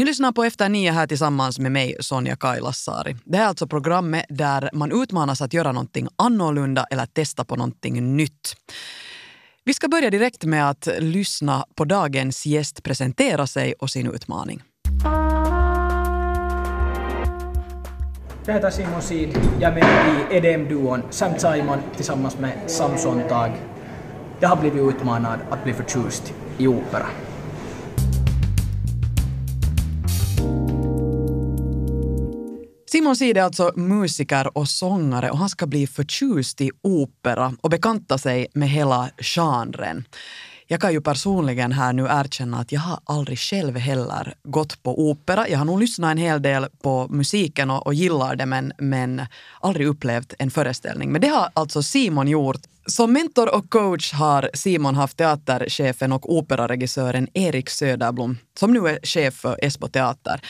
Ni lyssnar på Efter nio här tillsammans med mig, Sonja Kailasari. Det här är alltså programmet där man utmanas att göra någonting annorlunda eller testa på någonting nytt. Vi ska börja direkt med att lyssna på dagens gäst presentera sig och sin utmaning. Jag heter Simon Sid. Jag är med i EDM-duon Sam Simon tillsammans med Samson Tag. Jag har blivit utmanad att bli förtjust i opera. Simon Sid är alltså musiker och sångare och han ska bli förtjust i opera och bekanta sig med hela genren. Jag kan ju personligen här nu erkänna att jag har aldrig själv heller gått på opera. Jag har nog lyssnat en hel del på musiken och, och gillar det men, men aldrig upplevt en föreställning. Men det har alltså Simon gjort. Som mentor och coach har Simon haft teaterchefen och operaregissören Erik Söderblom som nu är chef för Esbo Teater.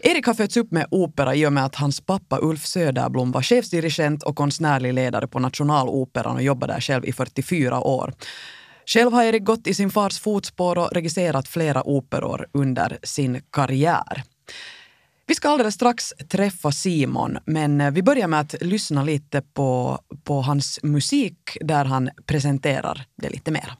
Erik har fötts upp med opera i och med att hans pappa Ulf Söderblom var chefsdirigent och konstnärlig ledare på Nationaloperan och jobbade där själv i 44 år. Själv har Erik gått i sin fars fotspår och regisserat flera operor under sin karriär. Vi ska alldeles strax träffa Simon, men vi börjar med att lyssna lite på, på hans musik där han presenterar det lite mer.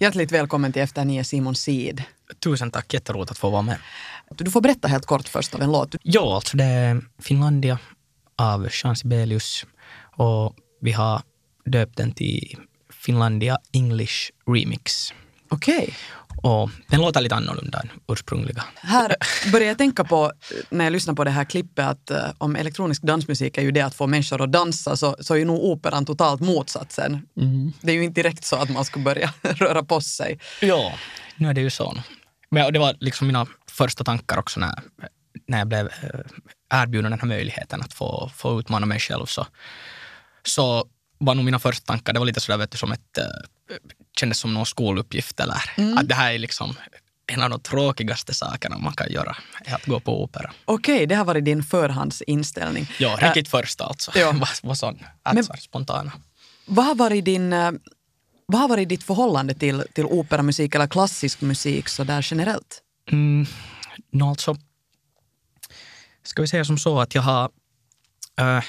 Hjärtligt välkommen till Efter nio Simon Sid. Tusen tack, jätteroligt att få vara med. Du får berätta helt kort först av en låt. Ja, alltså det är Finlandia av Jean Sibelius och vi har döpt den till Finlandia English Remix. Okej. Och den låter lite annorlunda än ursprungliga. Här börjar jag tänka på, när jag lyssnar på det här klippet, att eh, om elektronisk dansmusik är ju det att få människor att dansa, så, så är ju nog operan totalt motsatsen. Det är ju inte direkt så att man ska börja röra på sig. Ja, nu är det ju så. Men det var liksom mina första tankar också när, när jag blev eh, erbjuden den här möjligheten att få, få utmana mig själv. Så, så var nog mina första tankar, det var lite sådär vet du, som ett, eh, kändes som någon skoluppgift eller att det här är liksom en av de tråkigaste sakerna man kan göra, är att gå på opera. Okej, det har varit din förhandsinställning. Ja, riktigt första alltså. ja. var, var sån, att Men- spontana. Vad har varit, din, eh, vad har varit ditt förhållande till, till operamusik eller klassisk musik så där generellt? Mm, no, alltså, ska vi säga som så att jag har... eh,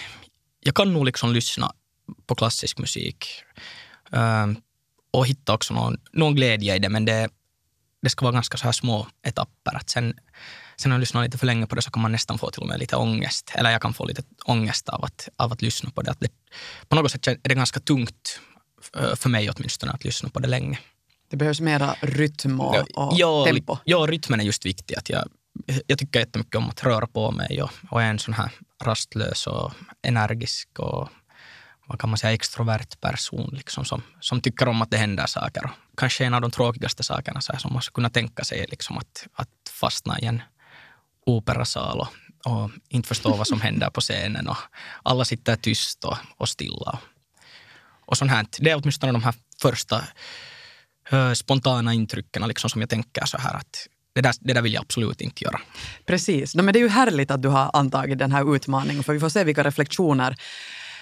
jag kan nog liksom lyssna på klassisk musik eh, och hitta också någon, någon glädje i det, men det, det ska vara ganska så här små etapper. Att sen, sen när jag lyssnar lite för länge på det så kan man nästan få till och med lite ångest. Eller jag kan få lite ångest av att, av att lyssna på det. Att det. På något sätt är det ganska tungt, eh, för mig åtminstone, att lyssna på det länge. Det behövs mera rytm och, och ja, tempo. Ja, rytmen är just viktig. Att jag, jag tycker jättemycket om att röra på mig och, och är en sån här rastlös och energisk och vad kan man säga, extrovert person liksom, som, som tycker om att det händer saker. Kanske en av de tråkigaste sakerna så här, som man skulle kunna tänka sig är liksom att, att fastna i en operasal och, och inte förstå vad som händer på scenen och alla sitter tyst och, och stilla. Och, sånt här. Det är åtminstone de här första uh, spontana intrycken liksom, som jag tänker så här att det där, det där vill jag absolut inte göra. Precis. No, men det är ju härligt att du har antagit den här utmaningen för vi får se vilka reflektioner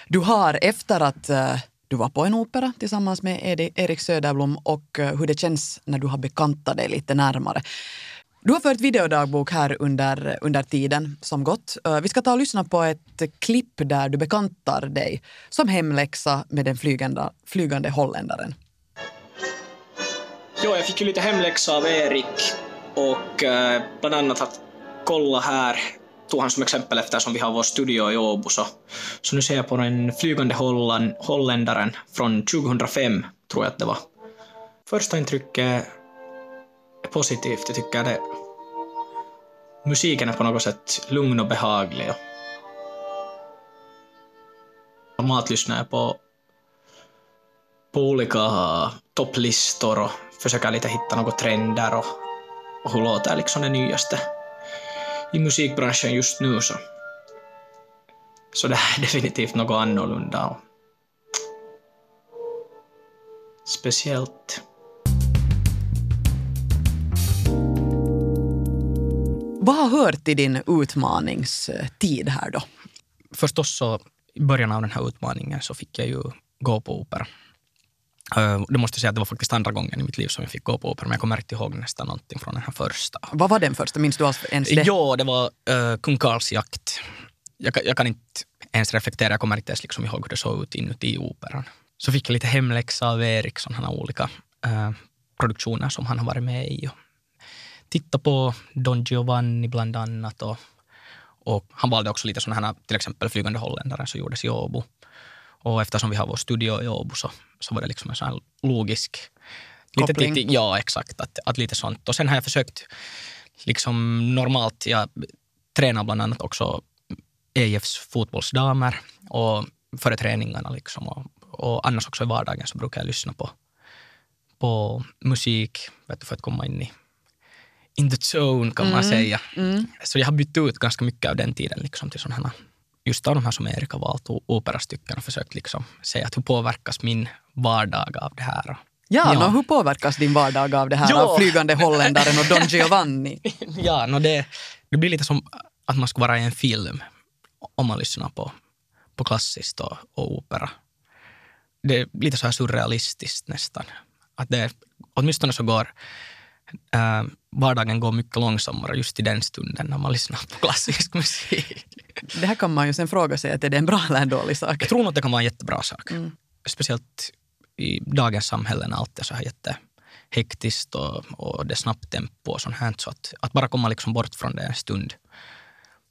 du har efter att eh, du var på en opera tillsammans med Edi- Erik Söderblom och eh, hur det känns när du har bekantat dig lite närmare. Du har fört videodagbok här under, under tiden som gått. Eh, vi ska ta och lyssna på ett klipp där du bekantar dig som hemläxa med den flygande, flygande holländaren. Jo, jag fick ju lite hemläxa av Erik och eh, bland annat att kolla här, tog han som exempel eftersom vi har vår studio i Åbo så, så nu ser jag på den flygande Holland, holländaren från 2005, tror jag att det var. Första intrycket är positivt, jag tycker det musiken är på något sätt lugn och behaglig. Normalt lyssnar jag på på olika topplistor och försöker lite hitta några trender och, och hur låter liksom det nyaste i musikbranschen just nu så. Så det här är definitivt något annorlunda och speciellt. Vad har hört till din utmaningstid här då? Förstås så i början av den här utmaningen så fick jag ju gå på opera. Det måste jag säga att det var faktiskt andra gången i mitt liv som jag fick gå på opera, men jag kommer inte ihåg nästan någonting från den här första. Vad var den första? Minns du alls ens det? Ja, det var uh, Kung Karls jakt. Jag, kan- jag kan inte ens reflektera, jag kommer inte ens liksom ihåg hur det såg ut inuti operan. Så fick jag lite hemläxa av Eriksson, han har olika uh, produktioner som han har varit med i. Titta på Don Giovanni bland annat. Och, och han valde också lite sådana här, till exempel Flygande holländaren som gjordes i Åbo. Och eftersom vi har vår studio i Åbo så, så var det liksom en sån här logisk... Lite Koppling. titt- ja, exakt. Att, att lite sånt. Och sen har jag försökt liksom normalt, jag tränar bland annat också EIFs fotbollsdamer och före träningarna liksom. Och, och annars också i vardagen så brukar jag lyssna på, på musik vet du, för att komma in i in the zone kan man säga. Så jag har bytt ut ganska mycket av den tiden liksom till sådana här, just av de här som Erik har valt, operastycken och försökt liksom se att hur påverkas min vardag av det här. Ja, Ja. Nå, hur påverkas din vardag av det här av flygande holländaren och Don Giovanni? Ja, no det, det blir lite som att man ska vara i en film om man lyssnar på, på klassiskt och, och opera. Det är lite så här surrealistiskt nästan. Att det, åtminstone så går äh, vardagen går mycket långsammare just i den stunden när man lyssnar på klassisk musik. Det här kan man ju sen fråga sig att är det en bra eller en dålig sak. Jag tror nog att det kan vara en jättebra sak. Speciellt i dagens samhälle när allt är så här jättehektiskt och, och det är snabbt tempo och sånt här. Så att, att bara komma liksom bort från det en stund.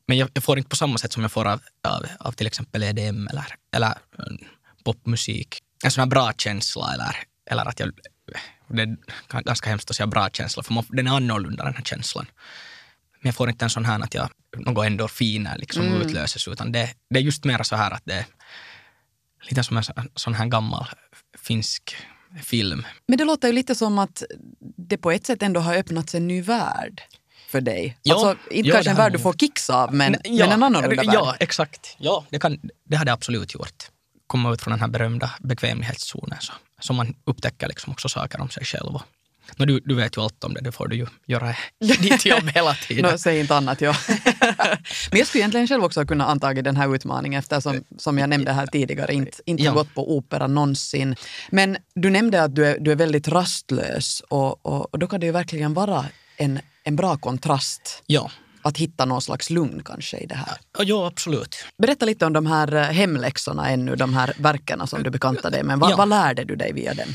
Men jag, jag får inte på samma sätt som jag får av, av, av till exempel EDM eller, eller mm, popmusik. En sån här bra känsla eller, eller att jag... Det är ganska hemskt att säga bra känsla för man, den är annorlunda den här känslan. Men jag får inte en sån här att jag, något endorfiner liksom utlöses utan det, det är just mer så här att det är lite som en sån- här gammal finsk film. Men det låter ju lite som att det på ett sätt ändå har öppnats en ny värld för dig. Ja, alltså, inte ja, kanske en värld du får kicks av, men, ja, men en annorlunda Ja, värld. exakt. Ja, det, kan, det har det absolut gjort. Komma ut från den här berömda bekvämlighetszonen så, så man upptäcker liksom också saker om sig själv. Och, no, du, du vet ju allt om det, det får du ju göra ditt jobb hela tiden. Nå, säg inte annat, ja. Men jag skulle egentligen själv också kunna antagit den här utmaningen eftersom, som jag nämnde här tidigare, inte, inte Ja. gått på opera någonsin. Men du nämnde att du är, du är väldigt rastlös och, och, och då kan det ju verkligen vara en, en bra kontrast Ja, att hitta någon slags lugn kanske i det här. ja, ja absolut. Berätta lite om de här eh, hemläxorna ännu, de här verken som du bekantade dig med. Vad, Ja. vad lärde du dig via dem?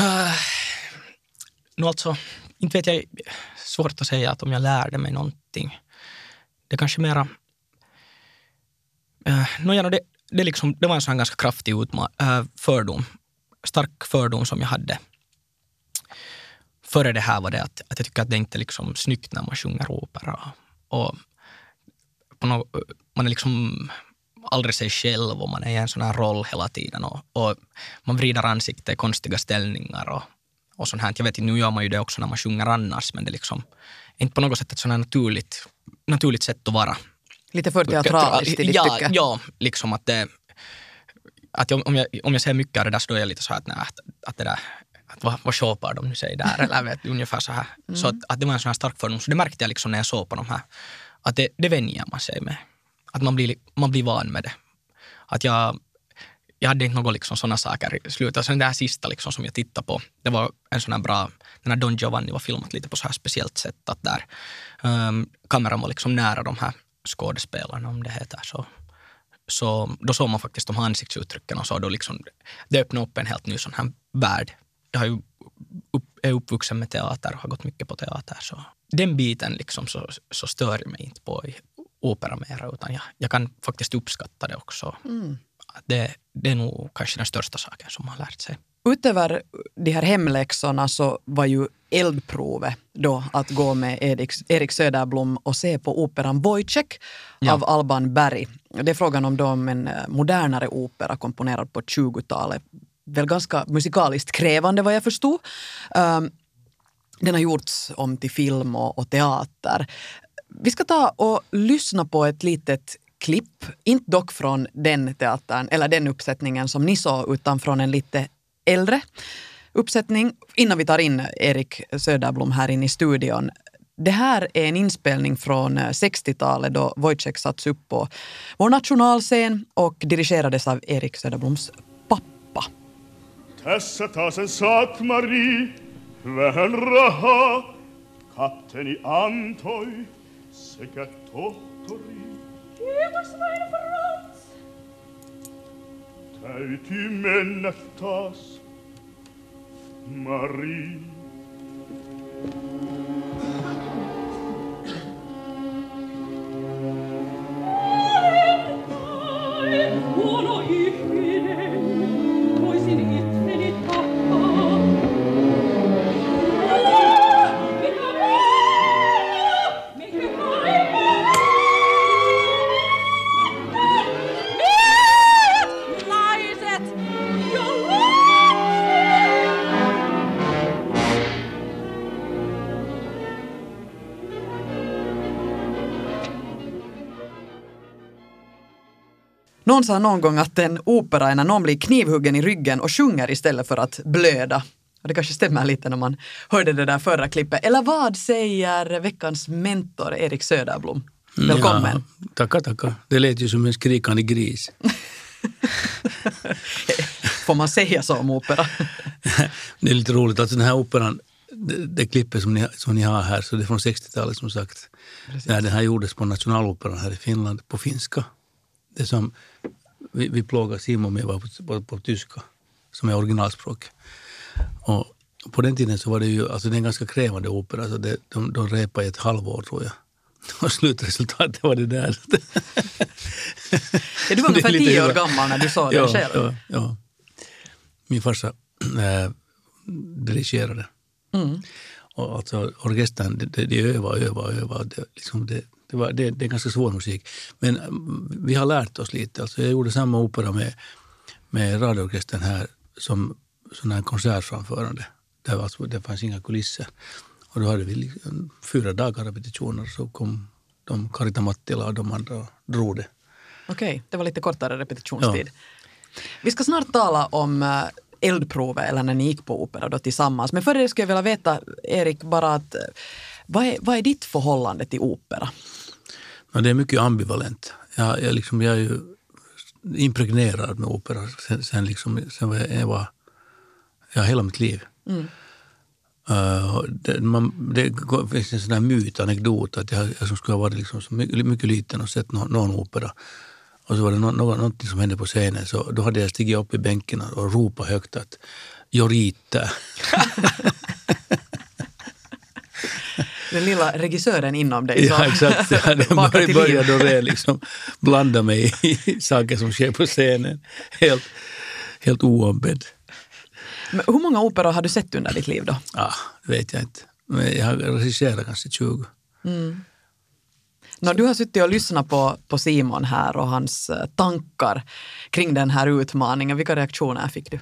Uh, nu alltså, inte vet jag, svårt att säga att om jag lärde mig någonting. Det kanske mera... Uh, no, ja, det, det, liksom, det var en sån ganska kraftig utma- uh, fördom, stark fördom som jag hade. Före det här var det att, att jag tycker att det inte är liksom snyggt när man sjunger opera. Och på nå- man är liksom aldrig sig själv och man är i en sån här roll hela tiden. Och, och man vrider ansiktet i konstiga ställningar och, och sånt här. Jag vet inte, nu gör man ju det också när man sjunger annars, men det är liksom inte på något sätt ett sånt här naturligt, naturligt sätt att vara. Lite för teatraliskt i ditt ja, tycke. Ja, liksom att det... Att jag, om, jag, om jag ser mycket av det där så då är jag lite så här att, nej, att, att det där att vad, vad showpar de nu säger där, eller vet, ungefär så här. Så att, att det var en sån här stark fördom. Så det märkte jag liksom när jag såg på de här, att det, det vänjer man sig med. Att man blir, man blir van med det. Att jag, jag hade inte något liksom sådana saker i slutet. Sen det här sista liksom som jag tittade på, det var en sån här bra, den här Don Giovanni var filmat lite på så här speciellt sätt att där um, kameran var liksom nära de här skådespelarna om det heter så. Så då såg man faktiskt de här ansiktsuttrycken och så då liksom, det öppnade upp en helt ny sån här värld. Jag har ju upp, är uppvuxen med teater och har gått mycket på teater så den biten liksom så, så stör jag mig inte på i opera mera utan jag, jag kan faktiskt uppskatta det också. Att Det, det är nog kanske den största saken som man har lärt sig. Utöver de här hemläxorna så var ju eldprovet då att gå med Erik, Erik Söderblom och se på operan Wojciech Ja. av Alban Berg. Det är frågan om då en modernare opera komponerad på 20-talet. Väl ganska musikaliskt krävande vad jag förstod. Um, den har gjorts om till film och, och teater. Vi ska ta och lyssna på ett litet klipp, inte dock från den teatern eller den uppsättningen som ni såg, utan från en lite äldre uppsättning innan vi tar in Erik Söderblom här inne i studion. Det här är en inspelning från 60-talet då Wojciech satts upp på vår nationalscen och dirigerades av Erik Söderbloms pappa. Tessetä Marie, vähän rahaa, kapteeni antoi sekä tohtori. Kiitos vain, Frans. Täytyy mennä taas, Marie. Olen vain huono ihminen. Någon sa någon gång att en opera är när någon blir knivhuggen i ryggen och sjunger istället för att blöda. Och det kanske stämmer lite när man hörde det där förra klippet. Eller vad säger veckans mentor Erik Söderblom? Välkommen. Ja, tackar, tackar. Det lät ju som en skrikande gris. Får man säga så om opera? det är lite roligt. Alltså den här operan, det, det klippet som ni, som ni har här, så det är från 60-talet som sagt. När den här gjordes på Nationaloperan här i Finland på finska. Det som vi, vi plågade Simon med var på, på, på tyska, som är originalspråk. Och på den tiden så var det ju, alltså det är en ganska krävande opera, så det, de, de repade i ett halvår tror jag. Och slutresultatet var det där. Ja, du var ungefär tio år gammal när du sa det ja, själv. Ja, ja. Min farsa äh, dirigerade. Mm. Och alltså, orkestern, det, det övar och övar och övar. Det, liksom det, det, var, det, det är ganska svår musik. Men mm, vi har lärt oss lite. Alltså, jag gjorde samma opera med, med radioorkestern här som sån här konsertframförande. Där var, alltså, det fanns inga kulisser. Och då hade vi liksom fyra dagar repetitioner så kom de, Karita Mattila och de andra och drog det. Okej, det var lite kortare repetitionstid. Vi ska snart tala om eh, eldprovet eller när ni gick på opera då tillsammans. Men före det skulle jag vilja veta, Erik, bara att eh, vad är, vad är ditt förhållande till opera? Men det är mycket ambivalent. Jag, jag, liksom, jag är ju impregnerad med opera sen, sen, liksom, sen var jag, jag var ja, hela mitt liv. Uh, det, man, det finns en sån här myt, anekdot, att jag, jag som skulle ha varit liksom så mycket, mycket liten och sett någon, någon opera. Och så var det no, något, som hände på scenen, så då hade jag stigit upp i bänken och ropat högt att Jorita. Den lilla regissören inom dig. Ja, exakt. Till liv. börjat då det liksom blanda mig i saker som sker på scenen. Helt, helt oombedd. Men hur många operor har du sett under ditt liv då? Ja, det vet jag inte. Men jag har regisserat kanske 20. Nå, du har suttit och lyssnat på, på Simon här och hans eh, tankar kring den här utmaningen. Vilka reaktioner fick du?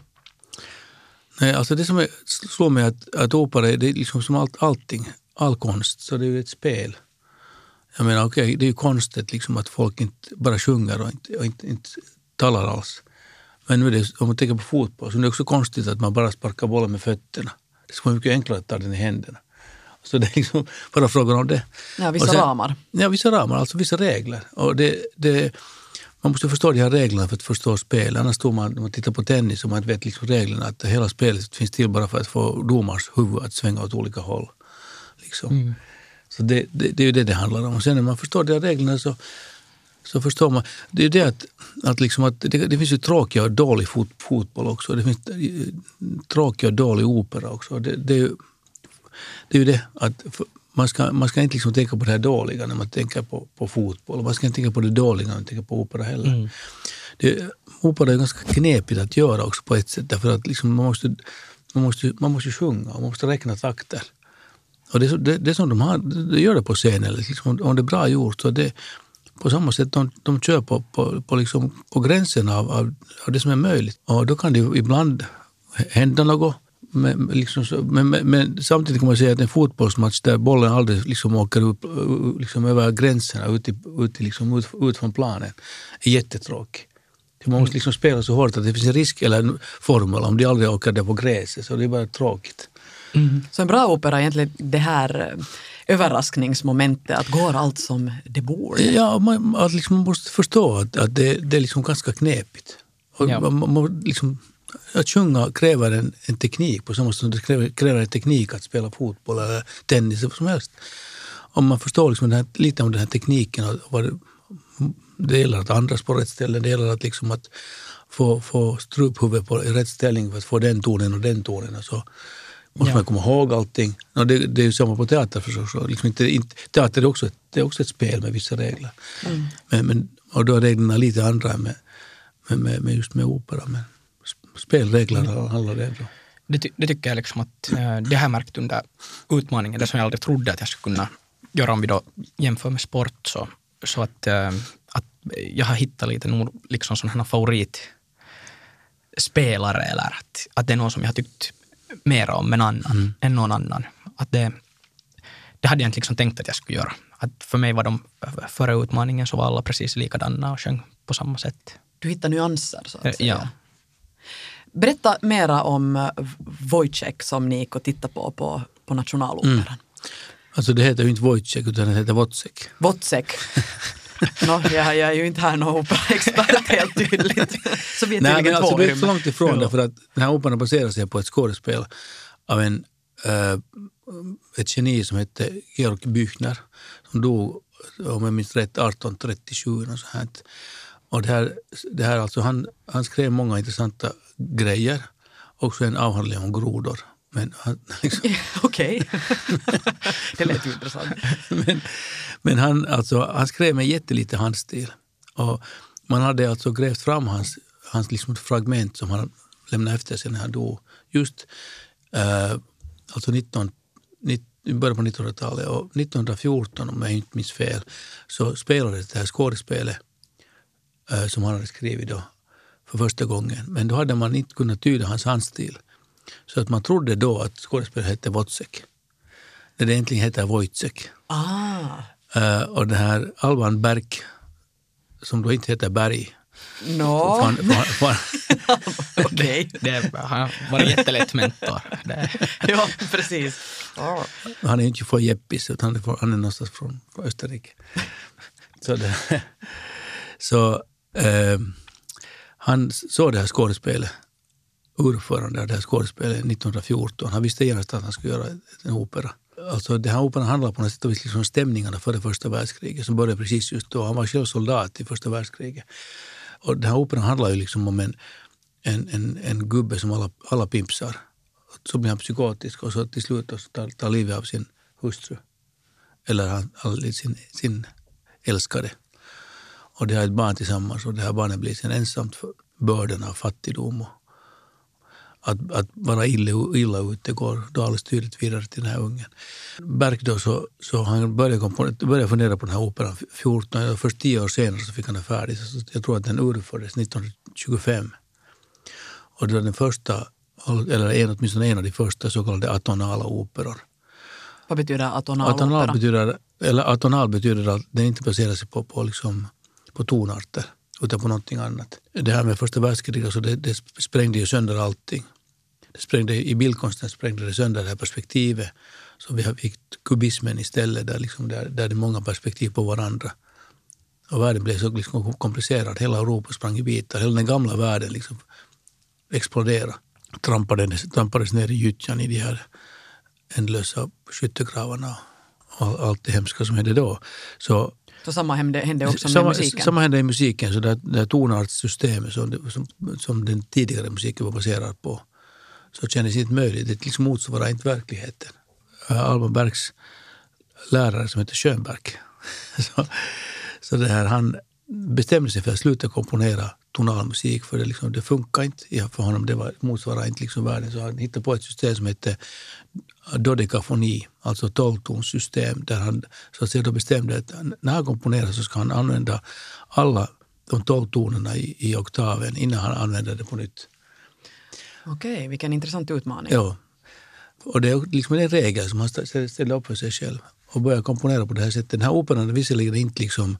Nej, alltså det som är, slår mig att, att opera är, det är liksom som allt, allting, all konst, så det är ju ett spel. Jag menar, okej, det är ju konstigt liksom att folk inte bara sjunger och inte, och inte, inte talar alls. Men nu är det, om man tänker på fotboll så är det också konstigt att man bara sparkar bollen med fötterna. Det skulle vara mycket enklare att ta den i händerna. Så det är liksom bara frågan om det. Ja, vissa sen- ramar. Ja, vissa ramar, alltså vissa regler. Och det, det, man måste förstå de här reglerna för att förstå spel. Annars tror man, när man tittar på tennis och man inte vet liksom reglerna, att hela spelet finns till bara för att få domars huvud att svänga åt olika håll. Liksom. Så det, det, det är ju det det handlar om. Och sen när man förstår de här reglerna så, så förstår man. Det är det att, att, liksom att det, det finns ju tråkig och dålig fot, fotboll också. Det finns eh, tråkig och dålig opera också. Det, det, är ju, det är ju det att för- man ska, man ska inte liksom tänka på det här dåliga när man tänker på, på fotboll. Man ska inte tänka på det dåliga när man tänker på opera heller. Det, opera är ganska knepigt att göra också på ett sätt. Därför att liksom man, måste, man, måste, man måste sjunga och man måste räkna takter. Och det, det, det som de, har, de gör det på scenen. Liksom, om det är bra gjort så det på samma sätt de, de kör på, på, på, liksom, på gränsen av, av, av det som är möjligt. Och då kan det ibland hända något. Men, liksom, men, men, men samtidigt kan man säga att en fotbollsmatch där bollen aldrig liksom åker upp, uh, liksom över gränserna ut, i, ut, liksom, ut, ut från planen är jättetråkig. Man måste liksom spela så hårt att det finns en risk eller en formel om de aldrig åker där på gräset. Så det är bara tråkigt. Så en bra opera är egentligen det här eh, överraskningsmomentet, att går allt som det borde? Ja, man, att liksom man måste förstå att, att det, det är liksom ganska knepigt. Och Ja. man, man, liksom, att sjunga kräver en, en teknik på samma sätt som det kräver, kräver en teknik att spela fotboll eller tennis eller vad som helst. Om man förstår liksom här, lite om den här tekniken och vad det, gäller att andas på rätt ställe, det gäller att, liksom att få, få struphuvudet på rätt ställning för att få den tonen och den tonen. Och så måste Ja. man komma ihåg allting. Och det, det är ju samma på teater förstås. Liksom inte, inte, teater är också, ett, det är också ett spel med vissa regler. Men, men, och då är reglerna lite andra än med, med, med, med just med opera. Men sp- spelreglerna handlar det då. Det, det tycker jag liksom att eh, det jag märkt under utmaningen, det som jag aldrig trodde att jag skulle kunna göra om vi då jämför med sport. Så, så att, eh, att jag har hittat lite nog liksom sådana favoritspelare eller att, att det är någon som jag har tyckt mer om än, annan, än någon annan. Att det, det hade jag inte liksom tänkt att jag skulle göra. Att för mig var de, före utmaningen så var alla precis likadana och sjöng på samma sätt. Du hittar nyanser så Eh, att säga. ja. Berätta mera om eh, Wojciech som ni gick och tittade på på, på Nationaloperan. Alltså det heter ju inte Wojciech utan det heter Wozzeck. Wozzeck. no, jag, jag är ju inte här någon operaexpert helt tydligt. Så vi är Nej, men alltså, i är så långt ifrån Ja. därför att den här operan baserar sig på ett skådespel av en, eh, ett geni som hette Georg Büchner som dog, om jag minns rätt, 1837. Och så här. Och det här, det här alltså, han, han skrev många intressanta grejer, också en avhandling om grodor. Men liksom, Okej. det lät ju intressant. men, men han, alltså, han skrev med jättelite handstil. Och man hade alltså grävt fram hans, hans liksom fragment som han lämnade efter sig när han dog. Just eh, alltså 19, nitt- i början på 1900-talet. Och 1914, om jag inte minns fel, så spelades det här skådespelet eh, som han hade skrivit då för första gången. Men då hade man inte kunnat tyda hans handstil. Så att man trodde då att skådespelet hette Wozzeck. När det egentligen heter Wojciech. Ah, Eh, och det här Alban Berg, som då inte heter Berg. no. Fan, fan, fan, Okej. Det har varit jättelätt mentor. Det, Ja, precis. Ah. han är inte från Jeppis, utan han är, från, han är någonstans från, från Österrike. Så, det, så eh, han såg det här skådespelet, ordförande av det här skådespelet 1914. Han visste genast att han skulle göra en opera. Alltså, den här operan handlar på något sätt om liksom om stämningarna före första världskriget som började precis just då. Han var själv soldat i första världskriget. Och den här operan handlar ju liksom om en, en, en, en gubbe som alla, alla pimpsar. Så blir han psykotisk och så till slut så tar, tar livet av sin hustru. Eller han, sin, sin älskade. Och de har ett barn tillsammans och det här barnet blir sen ensamt för bördan av fattigdom. Och att, att vara illa, illa ute går då alldeles tydligt vidare till den här ungen. Berg då så, så han började, kom på, började fundera på den här operan 14, eller först tio år senare så fick han den färdig. Så jag tror att den urfördes 1925. Och det var den första, eller en, åtminstone en av de första så kallade atonala operor. Vad betyder atonal Atonal opera? betyder, eller atonal betyder att den inte baserar sig på, på, liksom, på tonarter utan på någonting annat. Det här med första världskriget, alltså det, det sprängde ju sönder allting. Det sprängde, I bildkonsten sprängde det sönder det här perspektivet. Så vi fick kubismen istället, där, liksom, där, där det är många perspektiv på varandra. Och världen blev så liksom komplicerad. Hela Europa sprang i bitar. Hela den gamla världen liksom exploderade. Trampades, trampades ner i gyttjan i de här ändlösa skyttegravarna och allt det hemska som hände då. Så så samma hände, hände också med samma, musiken. samma hände i musiken. Så det, det tonartssystemet som, det- som, som den tidigare musiken var baserad på så kändes inte möjligt. Det liksom motsvarar inte verkligheten. Äh, Alban Bergs lärare som heter Schönberg. så, så det här, han bestämde sig för att sluta komponera tonal musik för det, liksom, det funkar inte för honom. Det var, motsvarar inte liksom världen. Så han hittade på ett system som hette dodekafoni, alltså tolvtonssystem där han så att säga, då bestämde att när han komponerar så ska han använda alla de tolv tonerna i, i oktaven innan han använder det på nytt. Okej, vilken intressant utmaning. Ja. Och det är liksom en regel som han stä- ställer upp för sig själv och börjar komponera på det här sättet. Den här operan är visserligen inte liksom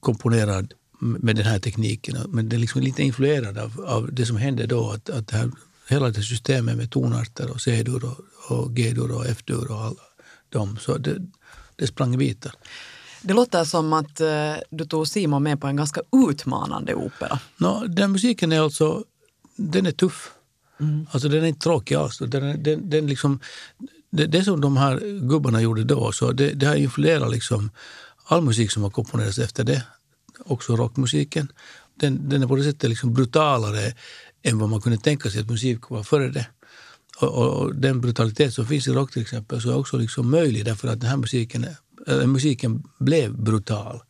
komponerad med den här tekniken men den är liksom lite influerad av, av det som hände då. Att, att det här, hela det systemet med tonarter och C-dur och, och G-dur och F-dur och alla de, så det, det sprang i bitar. Det låter som att eh, du tog Simon med på en ganska utmanande opera. Nå, den musiken är alltså, den är tuff. Alltså den är inte tråkig alls. Den, den, den liksom, det, det som de här gubbarna gjorde då, så det, det har influerat liksom all musik som har komponerats efter det. Också rockmusiken. Den, den är på det sättet liksom brutalare än vad man kunde tänka sig att musik var före det. Och, och, och den brutalitet som finns i rock till exempel så är också liksom möjlig därför att den här musiken, äh, musiken blev brutal.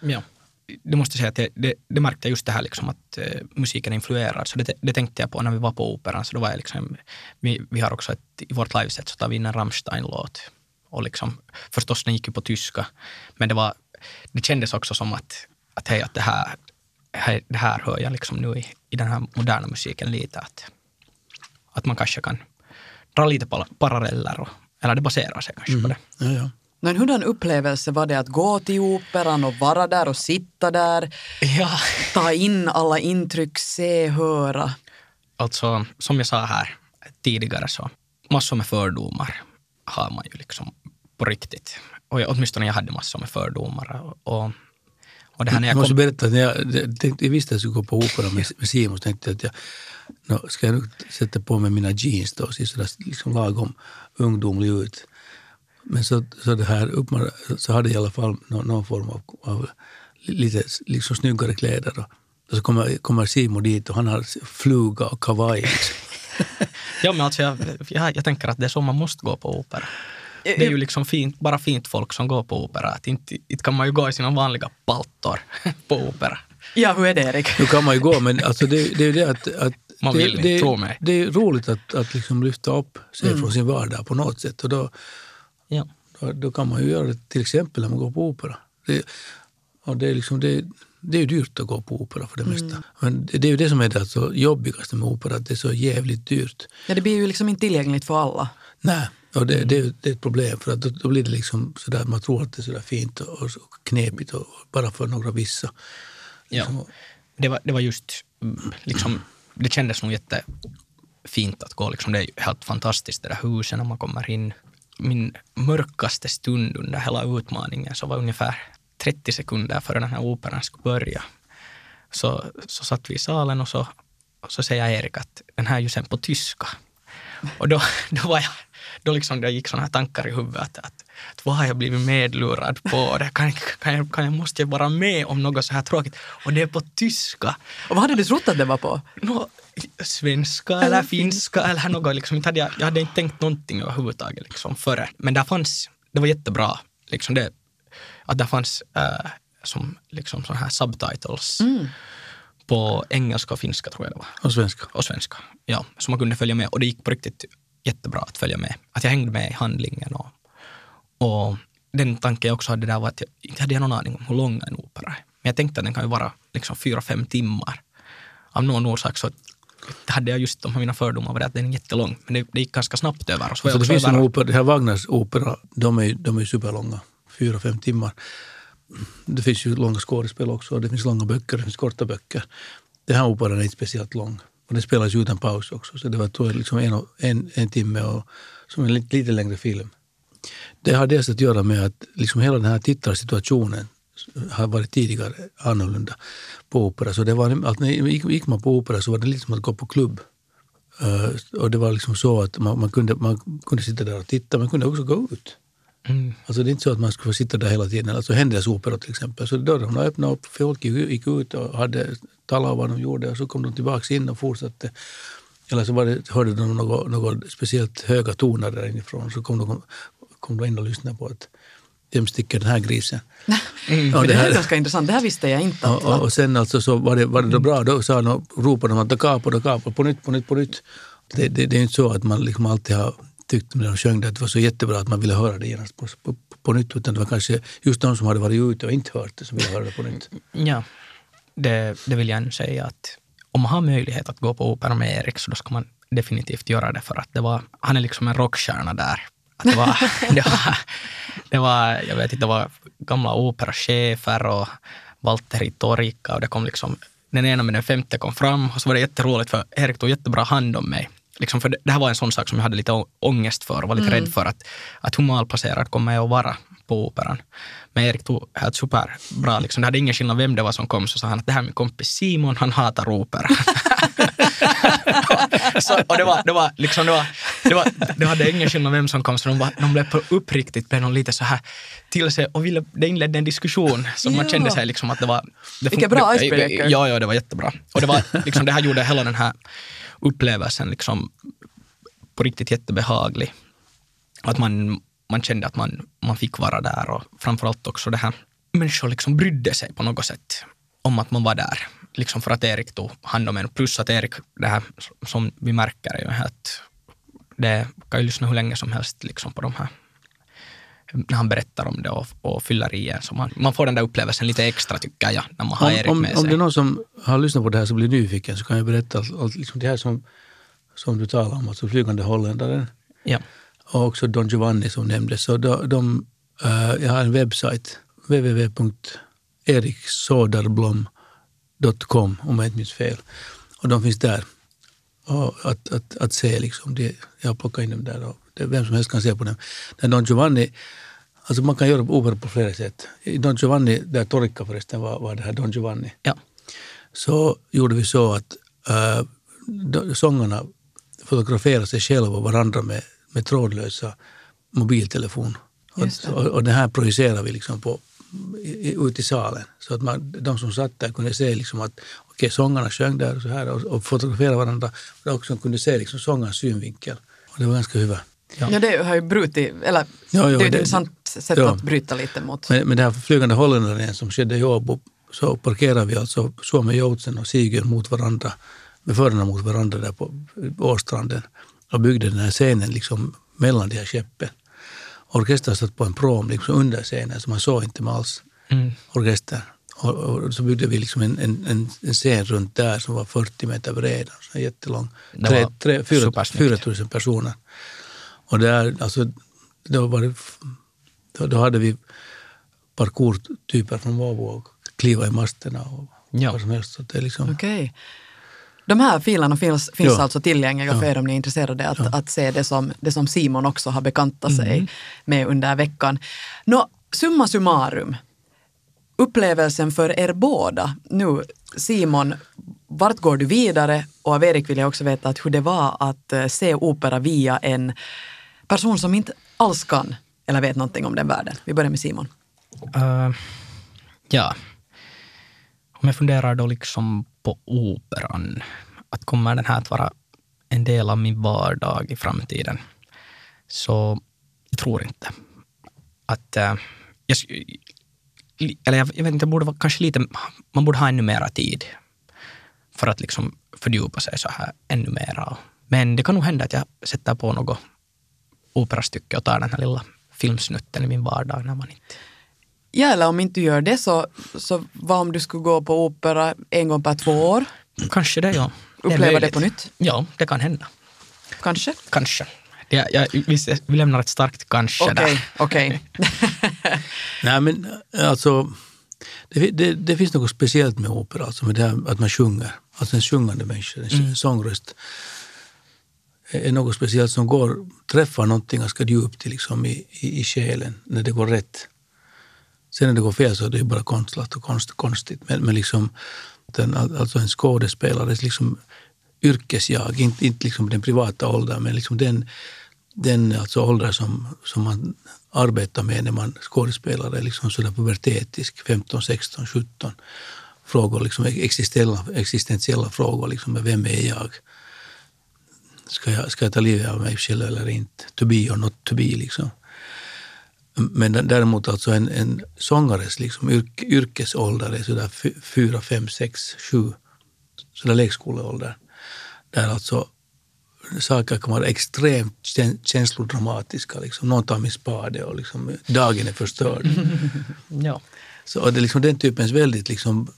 Ja. Du måste säga att det, det, det märkte jag just det här liksom att eh, musiken influerar. Så det, det tänkte jag på när vi var på operan. Så då var jag liksom, vi, vi har också ett, i vårt liveset så tar vi in en Rammstein-låt. Och liksom, förstås den gick ju på tyska. Men det, var, det kändes också som att, att, hej, att det, här, det här hör jag liksom nu i, i den här moderna musiken lite. Att, att man kanske kan dra lite pa- paralleller. Och, eller det baserar sig kanske på det. Ja, ja. Men hurdan upplevelse var det att gå till operan och vara där och sitta där, Ja. ta in alla intryck, se, höra? Alltså, som jag sa här tidigare så massor med fördomar har man ju liksom på riktigt. Och jag, åtminstone jag hade massor med fördomar. Och, och, det här när Jag jag måste kom... berätta när jag, jag, jag visste att jag skulle gå på opera med, med Simon så tänkte jag att jag, nå, ska jag nu sätta på mig mina jeans då och se sådär liksom lagom ungdomlig ut. Men så, så, det här uppmar, så hade jag i alla fall någon, någon form av, av lite liksom snyggare kläder. Och, och så kommer, kommer Simon dit och han har fluga och kavaj. Ja, men alltså jag, jag, jag tänker att det är så man måste gå på opera. Det är ju liksom fint, bara fint folk som går på opera. Att inte, inte kan man ju gå i sina vanliga paltor på opera. Ja, hur är det Erik? Nu kan man ju gå men alltså det, det är ju det att, att Man det, vill inte, det, tro mig. det är roligt att, att liksom lyfta upp sig från sin vardag på något sätt. Och då, Ja. Då, då kan man ju göra det till exempel när man går på opera. Det, och det, är liksom, det, det är ju dyrt att gå på opera för det mesta. Men det, det är ju det som är det alltså jobbigaste med opera, att det är så jävligt dyrt. Ja, det blir ju liksom inte tillgängligt för alla. Nej, och det, det, det är ett problem för att då, då blir det liksom sådär, man tror att det är sådär fint och, och så knepigt och, bara för några vissa. Ja. Liksom, Det, var, det var just, mm, liksom, det kändes nog jättefint att gå. Liksom, det är helt fantastiskt det där huset när man kommer in. Min mörkaste stund under hela utmaningen så var ungefär 30 sekunder före den här operan skulle börja. Så, så satt vi i salen och så, och så säger Erik att den här är ju sen på tyska. Och då, då, var jag, då liksom det gick såna här tankar i huvudet att, att, att vad har jag blivit medlurad på? Det kan, kan, jag, kan jag, måste jag vara med om något så här tråkigt? Och det är på tyska. Och vad hade du trott att det var på? Nå, svenska eller finska eller något. Liksom, inte hade jag, jag hade inte tänkt någonting överhuvudtaget liksom, före. Men där fanns, det var jättebra. Liksom det, att det fanns äh, som liksom sån här subtitles på engelska och finska tror jag det var och svenska. och svenska. Ja, så man kunde följa med och det gick på riktigt jättebra att följa med. Att jag hängde med i handlingen och, och den tanken jag också hade där var att jag inte hade någon aning om hur lång en opera är. Men jag tänkte att den kan ju vara liksom fyra, fem timmar. Av någon orsak så hade jag just de här mina fördomar var det att den är jättelång. Men det, det gick ganska snabbt över. Och så jag det finns en över- opera, det här Wagners opera, de är, de är superlånga, fyra, fem timmar. Det finns ju långa skådespel också, det finns långa böcker, det finns korta böcker. Den här operan är inte speciellt lång. Och det spelas ju utan paus också, så det var tror jag, liksom en, en, en timme och som en lite, lite längre film. Det har dels att göra med att liksom hela den här tittarsituationen har varit tidigare annorlunda på opera. Så det var, att när gick, man på opera så var det lite som att gå på klubb. Eh, och det var liksom så att man, man, kunde, man kunde sitta där och titta, man kunde också gå ut. Mm. Alltså det är inte så att man skulle få sitta där hela tiden. Alltså Händels opera till exempel. Så dörrarna öppnade upp, folk gick, gick ut och hade talat om vad de gjorde och så kom de tillbaka in och fortsatte. Eller så var det, hörde de något, något speciellt höga toner där inifrån. Så kom de, kom de in och lyssnade på att vem sticker den här grisen? Men Och det det här är här- ganska intressant. Det här visste jag inte. och, och, och sen alltså så var det, var det då bra, då sa de, ropade de att da capo, da capo, på nytt, på nytt, på nytt. Det, det, det är inte så att man liksom alltid har tyckt när de sjöng det att det var så jättebra att man ville höra det genast på, på, på nytt. Utan det var kanske just de som hade varit ute och inte hört det som ville höra det på nytt. Ja, det, det vill jag ännu säga att om man har möjlighet att gå på opera med Erik så då ska man definitivt göra det för att det var, han är liksom en rockstjärna där. Att det, var, det, var, det var, jag vet inte, det var gamla operachefer och Valtteri Torikka och det kom liksom, den ena med den femte kom fram och så var det jätteroligt för Erik tog jättebra hand om mig. Liksom för det, det här var en sån sak som jag hade lite ångest för och var lite rädd för att, att hur malplacerad kommer jag att vara på operan. Men Erik tog helt superbra. Liksom. Det hade ingen skillnad vem det var som kom, så sa han att det här är min kompis Simon, han hatar opera. så, och det var, det var liksom, det var, det var, det hade ingen skillnad vem som kom, så de, var, de blev på uppriktigt blev de lite så här till sig och ville, det inledde en diskussion. Så man kände sig liksom att det var... Det Vilken bra icebreaker. Ja, ja, det var jättebra. Och det, var, liksom, det här gjorde hela den här upplevelsen liksom på riktigt jättebehaglig. Att man, man kände att man, man fick vara där och framförallt också det här människor liksom brydde sig på något sätt om att man var där. Liksom för att Erik tog hand om en. Plus att Erik, det här som vi märker är ju att det kan ju lyssna hur länge som helst liksom på de här när han berättar om det och, och fyller i en. Så man, man får den där upplevelsen lite extra tycker jag, när man har Om, Erik om, med om sig. det är någon som har lyssnat på det här som blir nyfiken så kan jag berätta att liksom det här som, som du talar om, alltså Flygande holländaren Ja. Och också Don Giovanni som nämndes. Så de, de, eh, jag har en webbsajt, www.eriksoderblom.com om jag inte minns fel. Och de finns där. Och att, att, att se liksom, det, jag har plockat in dem där och det, vem som helst kan se på dem. Den Don Giovanni, alltså man kan göra opera på flera sätt. I Don Giovanni, där Torikka förresten var, var det här Don Giovanni, Ja. så gjorde vi så att de- sångarna fotograferade sig själva och varandra med, med trådlösa mobiltelefon. Och, och, och det här projicerar vi liksom på, ut i salen. Så att man, de som satt där kunde se liksom att okej, sångarna sjöng där och så här och, och fotograferade varandra. Och också kunde se liksom sångarens synvinkel. Och det var ganska hyvä. ja. det har ju brutit, eller Ja, ja, det är ett intressant sätt ja. att bryta lite mot. Men, men det här flygande holländaren som skedde i Åbo så parkerade vi alltså Suomen Joutsen och Sigyn mot varandra med förarna mot varandra där på Åstranden och byggde den här scenen liksom mellan de här skeppen. Orkestern satt på en prom liksom under scenen så man såg inte alls Mm. orkestern. Och, och så byggde vi liksom en, en, en, en scen runt där som var 40 meter bred, så jättelång. Tre, tre, fyra, supersnyggt. 4 000 personer. Och där, alltså, då, var det, då, då hade vi parkourtyper från Volvo och kliva i masterna och Ja. vad som helst. Så det är liksom, Okej. De här filerna finns, finns Ja. alltså tillgängliga för Ja. er om ni är intresserade att, att se det som, det som Simon också har bekantat Mm. sig med under veckan. Nå, summa summarum. Upplevelsen för er båda nu, Simon, vart går du vidare? Och av Erik vill jag också veta att hur det var att eh, se opera via en person som inte alls kan eller vet någonting om den världen. Vi börjar med Simon. Eh, ja. Om jag funderar då liksom på operan, att kommer den här att vara en del av min vardag i framtiden? Så jag tror inte. Att, äh, jag, eller jag, jag vet inte, jag borde vara kanske lite, man borde ha ännu mera tid för att liksom fördjupa sig så här ännu mera. Men det kan nog hända att jag sätter på något operastycke och tar den här lilla filmsnutten i min vardag när man inte Ja, eller om inte du gör det så, så vad om du skulle gå på opera en gång per två år? Kanske det, ja. Det Uppleva det på nytt? Ja, det kan hända. Kanske? Kanske. Jag, jag, visst, vi lämnar ett starkt kanske Okej, där. okej. Nej men alltså, det, det, det finns något speciellt med opera, alltså med det här att man sjunger. Alltså en sjungande människa, en mm. sångröst är något speciellt som går, träffar någonting ganska djupt liksom i, i, i själen när det går rätt. Sen när det går fel så är det ju bara konstlat och konst, konstigt. Men, men liksom, den, alltså en skådespelares liksom yrkesjag, inte, inte liksom den privata åldern, men liksom den, den alltså ålder som, som man arbetar med när man skådespelar är liksom sådär pubertetisk, 15, 16, 17. Frågor, liksom e-, existentiella, existentiella frågor, liksom, vem är jag? Ska jag, ska jag ta livet av mig själv eller inte? To be or not to be. Liksom. Men däremot alltså en, en sångares liksom yrk, yrkesålder är sådär fy- fyra, fem, sex, sju, sådär lekskoleålder. Där alltså saker kan vara extremt kän- känslodramatiska. Liksom. Någon tar min spade och liksom, dagen är förstörd. Ja. Så är det liksom den typens väldigt liksom,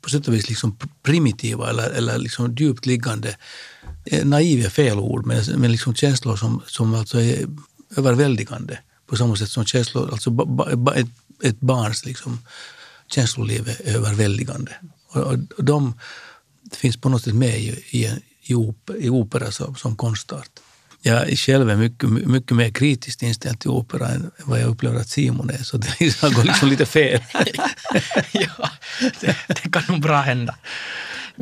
på sätt och vis liksom primitiva eller, eller liksom djupt liggande, eh, naiv är fel ord, men, men liksom känslor som, som alltså är överväldigande på samma sätt som känslor, alltså ba, ba, ba, ett, ett barns liksom, känsloliv är överväldigande. Och, och, de finns på något sätt med i, i, i, op, i opera som, som konstart. Jag själv är mycket, mycket mer kritiskt inställd till opera än vad jag upplever att Simon är, så det går liksom lite fel. ja, det, det kan nog bra hända.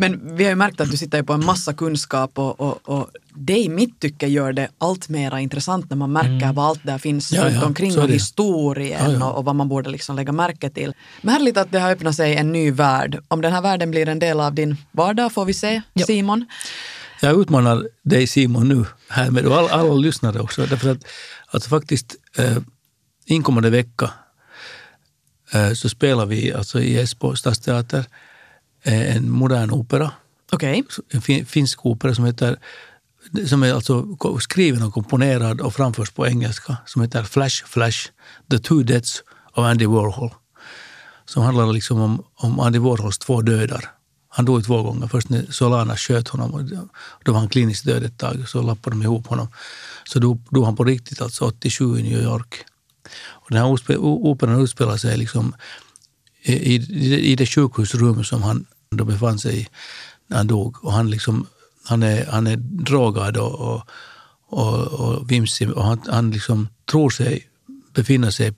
Men vi har ju märkt att du sitter på en massa kunskap och, och, och det i mitt tycke gör det allt mer intressant när man märker vad allt där finns Mm. Ja, runt ja, omkring och historien Ja. Och, och vad man borde liksom lägga märke till. Men härligt att det har öppnat sig en ny värld. Om den här världen blir en del av din vardag får vi se. Simon. Jag utmanar dig Simon nu härmed och alla, alla lyssnare också. Därför att alltså faktiskt eh, inkommande vecka eh, så spelar vi alltså i Esbo stadsteater en modern opera. Okej, En fin, finsk opera som heter som är alltså skriven och komponerad och framförs på engelska som heter Flash Flash, The Two Deaths of Andy Warhol. Som handlar liksom om, om Andy Warhols två dödar. Han dog två gånger. Först när Solana sköt honom, och då var han kliniskt död ett tag, så lappade de ihop honom. Så dog, dog han på riktigt, alltså 87 i New York. Och den här operan utspelar sig liksom i, i, det sjukhusrum som han då befann sig i när han dog. Och han, liksom, han, är, han är drogad och, och, och, och vimsig och han, han liksom tror sig befinna sig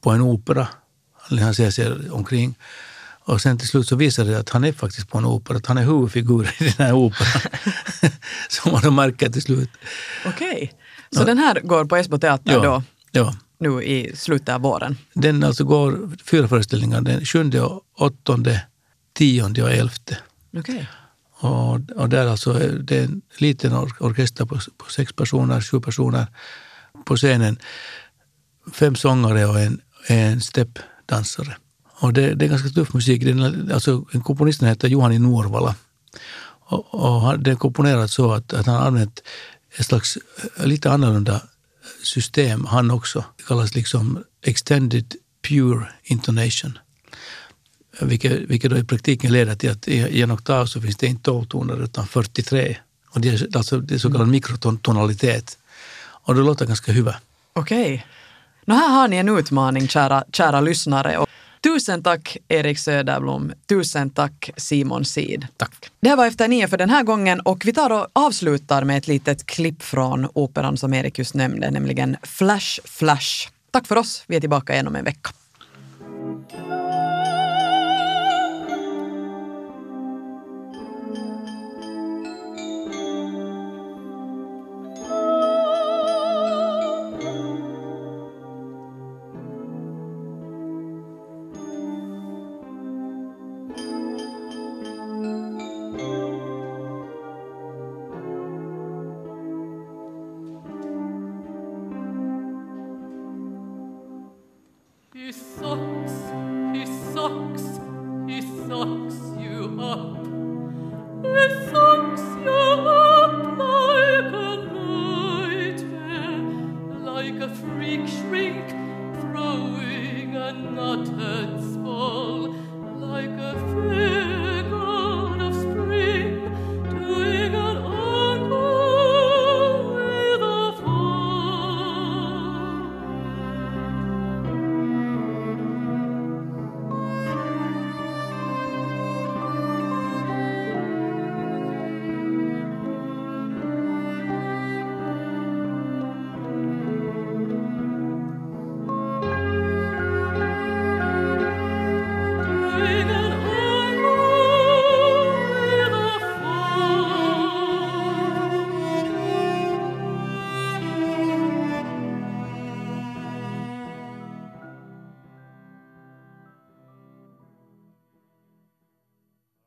på en opera. Han ser sig omkring. Och sen till slut så visar det att han är faktiskt på en opera, att han är huvudfigur i den här operan. Som man då märker till slut. okej. Så den här går på Esbo teater då, ja. Nu i slutet av våren. Den alltså går fyra föreställningar, den 7, 8, 10 och 11. Okej. Och, och där alltså det är en liten or orkester på, på sex personer, sju personer på scenen. Fem sångare och en, en steppdansare. Och det, det är ganska tuff musik. Den, alltså, en komponisten heter Juhani Nuorvala. Och, och han, det är komponerat så att, att han använt ett slags eh, lite annorlunda system han också. Det kallas liksom extended pure intonation. Vilket, vilket då i praktiken leder till att i, en oktav så finns det inte 12 toner utan 43. Och det är, alltså, det är så kallad mikrotonalitet. Och det låter ganska hyvä. Okej. Nå här har ni en utmaning, kära, kära lyssnare. Tusen tack Erik Söderblom. Tusen tack Simon Sid. Tack. Det här var Efter nio för den här gången och vi tar och avslutar med ett litet klipp från operan som Erik just nämnde, nämligen Flash Flash. Tack för oss. Vi är tillbaka igen om en vecka. He sucks, he sucks, he sucks you up. He sucks